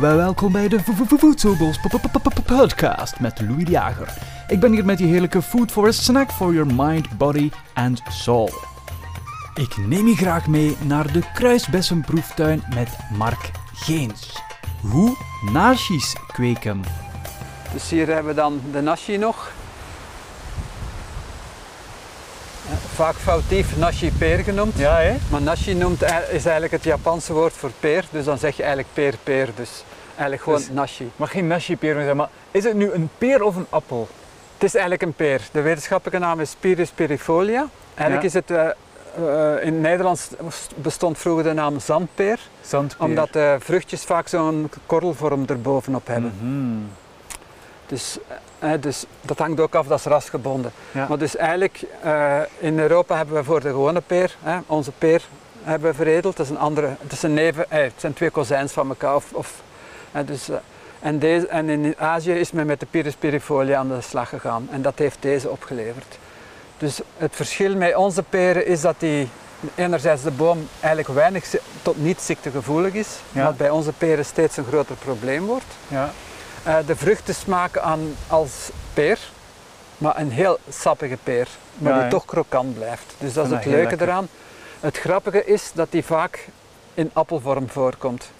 Welkom bij de Voedselbos podcast met Louis de Jager. Ik ben hier met die heerlijke food for a snack for your mind, body and soul. Ik neem je graag mee naar de Kruisbessenproeftuin met Mark Geens. Hoe nashi's kweken. Dus hier hebben we dan de nashi nog. Eh, Vaak foutief nashi peer genoemd. Ja, hè? Maar nashi noemt, ei- is eigenlijk het Japanse woord voor peer. Dus dan zeg je eigenlijk peer, peer. Dus eigenlijk gewoon Dus- nashi. Mag geen nashi-peer meer zijn, maar is het nu een peer of een appel? Het is eigenlijk een peer. De wetenschappelijke naam is Pyrus perifolia. Eigenlijk Ja. is het, eh, eh, in het Nederlands bestond vroeger de naam zandpeer. Zandpeer. Omdat de vruchtjes vaak zo'n korrelvorm erbovenop hebben. Mhm. Dus, eh, dus dat hangt ook af, dat is rasgebonden. Ja. Maar dus eigenlijk, eh, in Europa hebben we voor de gewone peer, hè, onze peer hebben we veredeld. Dat is een andere, het, is een neven, eh, het zijn twee kozijns van elkaar. Of, of, hè, dus, en, deze, en in Azië is men met de Pyrus perifolia aan de slag gegaan. En dat heeft deze opgeleverd. Dus het verschil met onze peren is dat die enerzijds de boom eigenlijk weinig tot niet ziektegevoelig is. Ja. Wat bij onze peren steeds een groter probleem wordt. Ja. Eh, de vruchten smaken aan als peer, maar een heel sappige peer, maar Ja, die toch krokant blijft. Dus dat is Ja, het leuke lekker. eraan. Het grappige is dat die vaak in appelvorm voorkomt.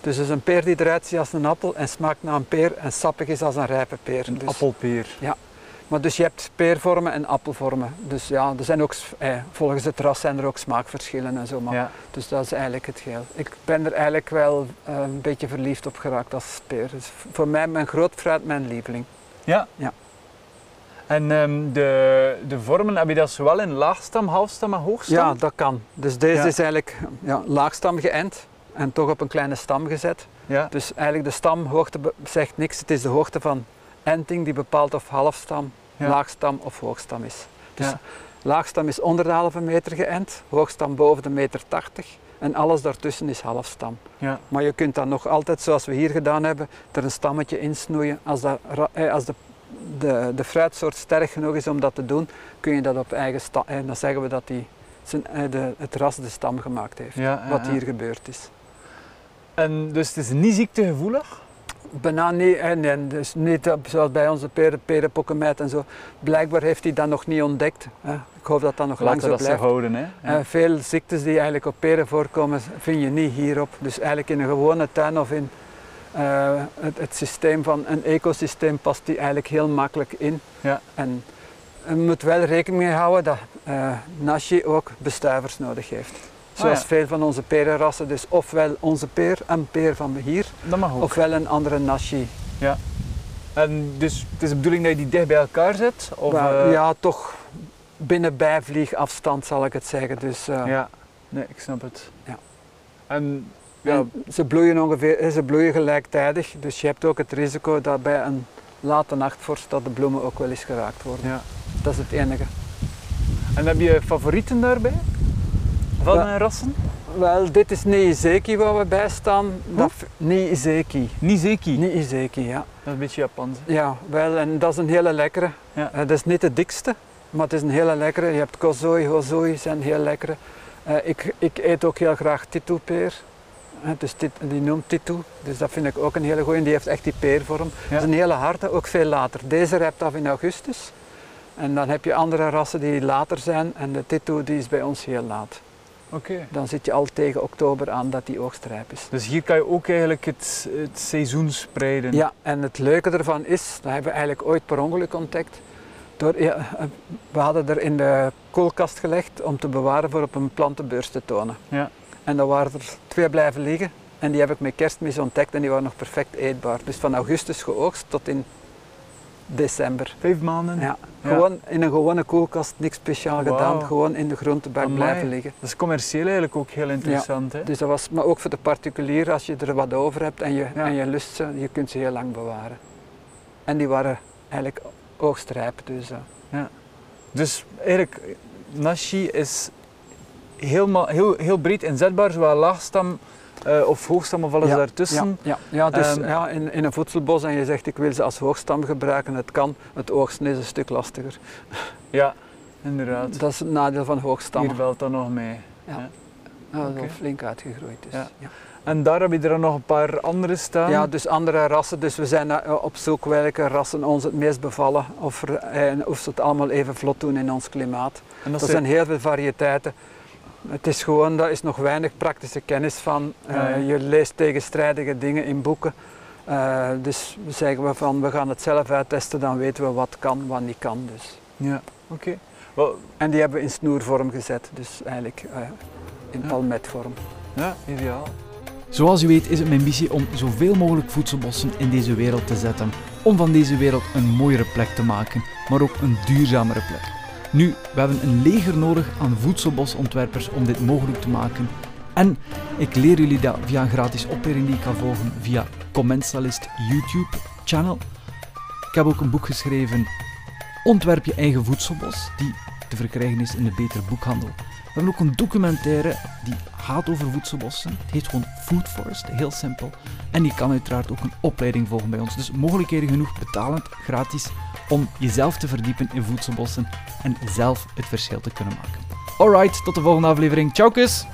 Dus het is een peer die eruit ziet als een appel en smaakt naar een peer en sappig is als een rijpe peer. Een Dus- appelpeer. Maar dus je hebt peervormen en appelvormen. Dus ja, er zijn ook, eh, volgens het ras zijn er ook smaakverschillen en zo. Maar Ja. dus dat is eigenlijk het geheel. Ik ben er eigenlijk wel eh, een beetje verliefd op geraakt als peer. Dus voor mij mijn groot fruit mijn lieveling. Ja. Ja. En ehm, de, de vormen, heb je dat zowel in laagstam, halfstam en hoogstam? Ja, dat kan. Dus deze Ja. is eigenlijk ja, laagstam geënt en toch op een kleine stam gezet. Ja. Dus eigenlijk de stamhoogte zegt niks. Het is de hoogte van enting die bepaalt of halfstam, Ja. laagstam of hoogstam is. Dus Ja. laagstam is onder de halve meter geënt, hoogstam boven de meter 80 en alles daartussen is halfstam. Ja. Maar je kunt dan nog altijd, zoals we hier gedaan hebben, er een stammetje insnoeien. Als, dat, eh, als de, de, de fruitsoort sterk genoeg is om dat te doen, kun je dat op eigen stam. En dan zeggen we dat die zijn, eh, de, het ras de stam gemaakt heeft. Ja, ja, wat hier gebeurd is. En dus het is niet ziektegevoelig? Bijna niet, en, en dus niet zoals bij onze peren, perenpokkenmijt en zo. Blijkbaar heeft hij dat nog niet ontdekt. Hè. Ik hoop dat dat nog lang zo blijft. houden, hè? Ja. Eh, veel ziektes die eigenlijk op peren voorkomen, vind je niet hierop. Dus eigenlijk in een gewone tuin of in eh, het, het systeem van een ecosysteem past die eigenlijk heel makkelijk in. Ja. En je moet wel rekening mee houden dat eh nashi ook bestuivers nodig heeft. Zoals Ah, ja. veel van onze perenrassen. Dus ofwel onze peer, een peer van hier, ofwel een andere nashi. En dus het is de bedoeling dat je die dicht bij elkaar zet? Of, eh, ja, toch binnen bijvliegafstand zal ik het zeggen. Dus, eh, ja. Nee, ik snap het. Ja. En ja, En ze bloeien ongeveer, ze bloeien gelijktijdig, dus je hebt ook het risico dat bij een late nachtvorst dat de bloemen ook wel eens geraakt worden. ja. Dat is het enige. En heb je favorieten daarbij? Van Ja. rassen? Wel, dit is Niizeki waar we bij staan. Dat Niizeki. Nizeki. Ja. Dat is een beetje Japans. Ja, wel, en dat is een hele lekkere. Ja. Eh, is niet de dikste, maar het is een hele lekkere. Je hebt kozoi, hozoi, zijn heel lekkere. Eh, ik, ik eet ook heel graag titoepeer. Eh, dus die noemt titu, dus dat vind ik ook een hele goeie. Die heeft echt die peervorm. Dat is een hele harde, ook veel later. Deze rijpt af in augustus. En dan heb je andere rassen die later zijn en de titu die is bij ons heel laat. Dan zit je al tegen oktober aan dat die oogstrijp is. Dus hier kan je ook eigenlijk het, het seizoen spreiden. Ja, en het leuke ervan is, dat hebben we eigenlijk ooit per ongeluk ontdekt. Door, ja, we hadden er in de koelkast gelegd om te bewaren voor op een plantenbeurs te tonen. Ja. En dan waren er twee blijven liggen en die heb ik met kerstmis ontdekt en die waren nog perfect eetbaar. Dus van augustus geoogst tot in december. Vijf maanden. Ja. Ja. Gewoon in een gewone koelkast, niks speciaal gedaan, gewoon in de groentebak Amai. blijven liggen. Dat is commercieel eigenlijk ook heel interessant. Hè? Dus dat was, maar ook voor de particulier, als je er wat over hebt en je, Ja. en je lust ze, je kunt ze heel lang bewaren. En die waren eigenlijk oogstrijp, dus eh, Dus eigenlijk, nashi is helemaal, heel, heel breed inzetbaar, zowel laagstam eh, of hoogstam of alles Ja, daartussen. ja, ja, dus Ehm, ja, in, in een voedselbos en je zegt ik wil ze als hoogstam gebruiken, het kan, het oogsten is een stuk lastiger. Ja, inderdaad. Dat is het nadeel van hoogstammen. Hier valt dat nog mee. Ja. Dat is flink uitgegroeid. Dus, Ja. ja. En daar heb je er nog een paar andere staan. Ja, dus andere rassen. Dus we zijn eh, op zoek welke rassen ons het meest bevallen. Of, er, eh, of ze het allemaal even vlot doen in ons klimaat. en dat Er zijn heel veel variëteiten. Het is gewoon, daar is nog weinig praktische kennis van. Eh, Ja, ja. Je leest tegenstrijdige dingen in boeken. Eh, dus zeggen we van, we gaan het zelf uittesten, dan weten we wat kan, wat niet kan. Dus. Ja, oké. En die hebben we in snoervorm gezet, dus eigenlijk eh, in Ja. palmetvorm. ja, ideaal. Zoals u weet is het mijn missie om zoveel mogelijk voedselbossen in deze wereld te zetten. Om van deze wereld een mooiere plek te maken, maar ook een duurzamere plek. Nu, we hebben een leger nodig aan voedselbosontwerpers om dit mogelijk te maken. En ik leer jullie dat via een gratis opleiding die ik kan volgen via Commensalist YouTube channel. Ik heb ook een boek geschreven, Ontwerp je eigen voedselbos, die te verkrijgen is in de Beter Boekhandel. We hebben ook een documentaire die gaat over voedselbossen. Het heet gewoon Food Forest, heel simpel. En je kan uiteraard ook een opleiding volgen bij ons. Dus mogelijkheden genoeg, betalend, gratis, om jezelf te verdiepen in voedselbossen en zelf het verschil te kunnen maken. Alright, tot de volgende aflevering. Ciao kus!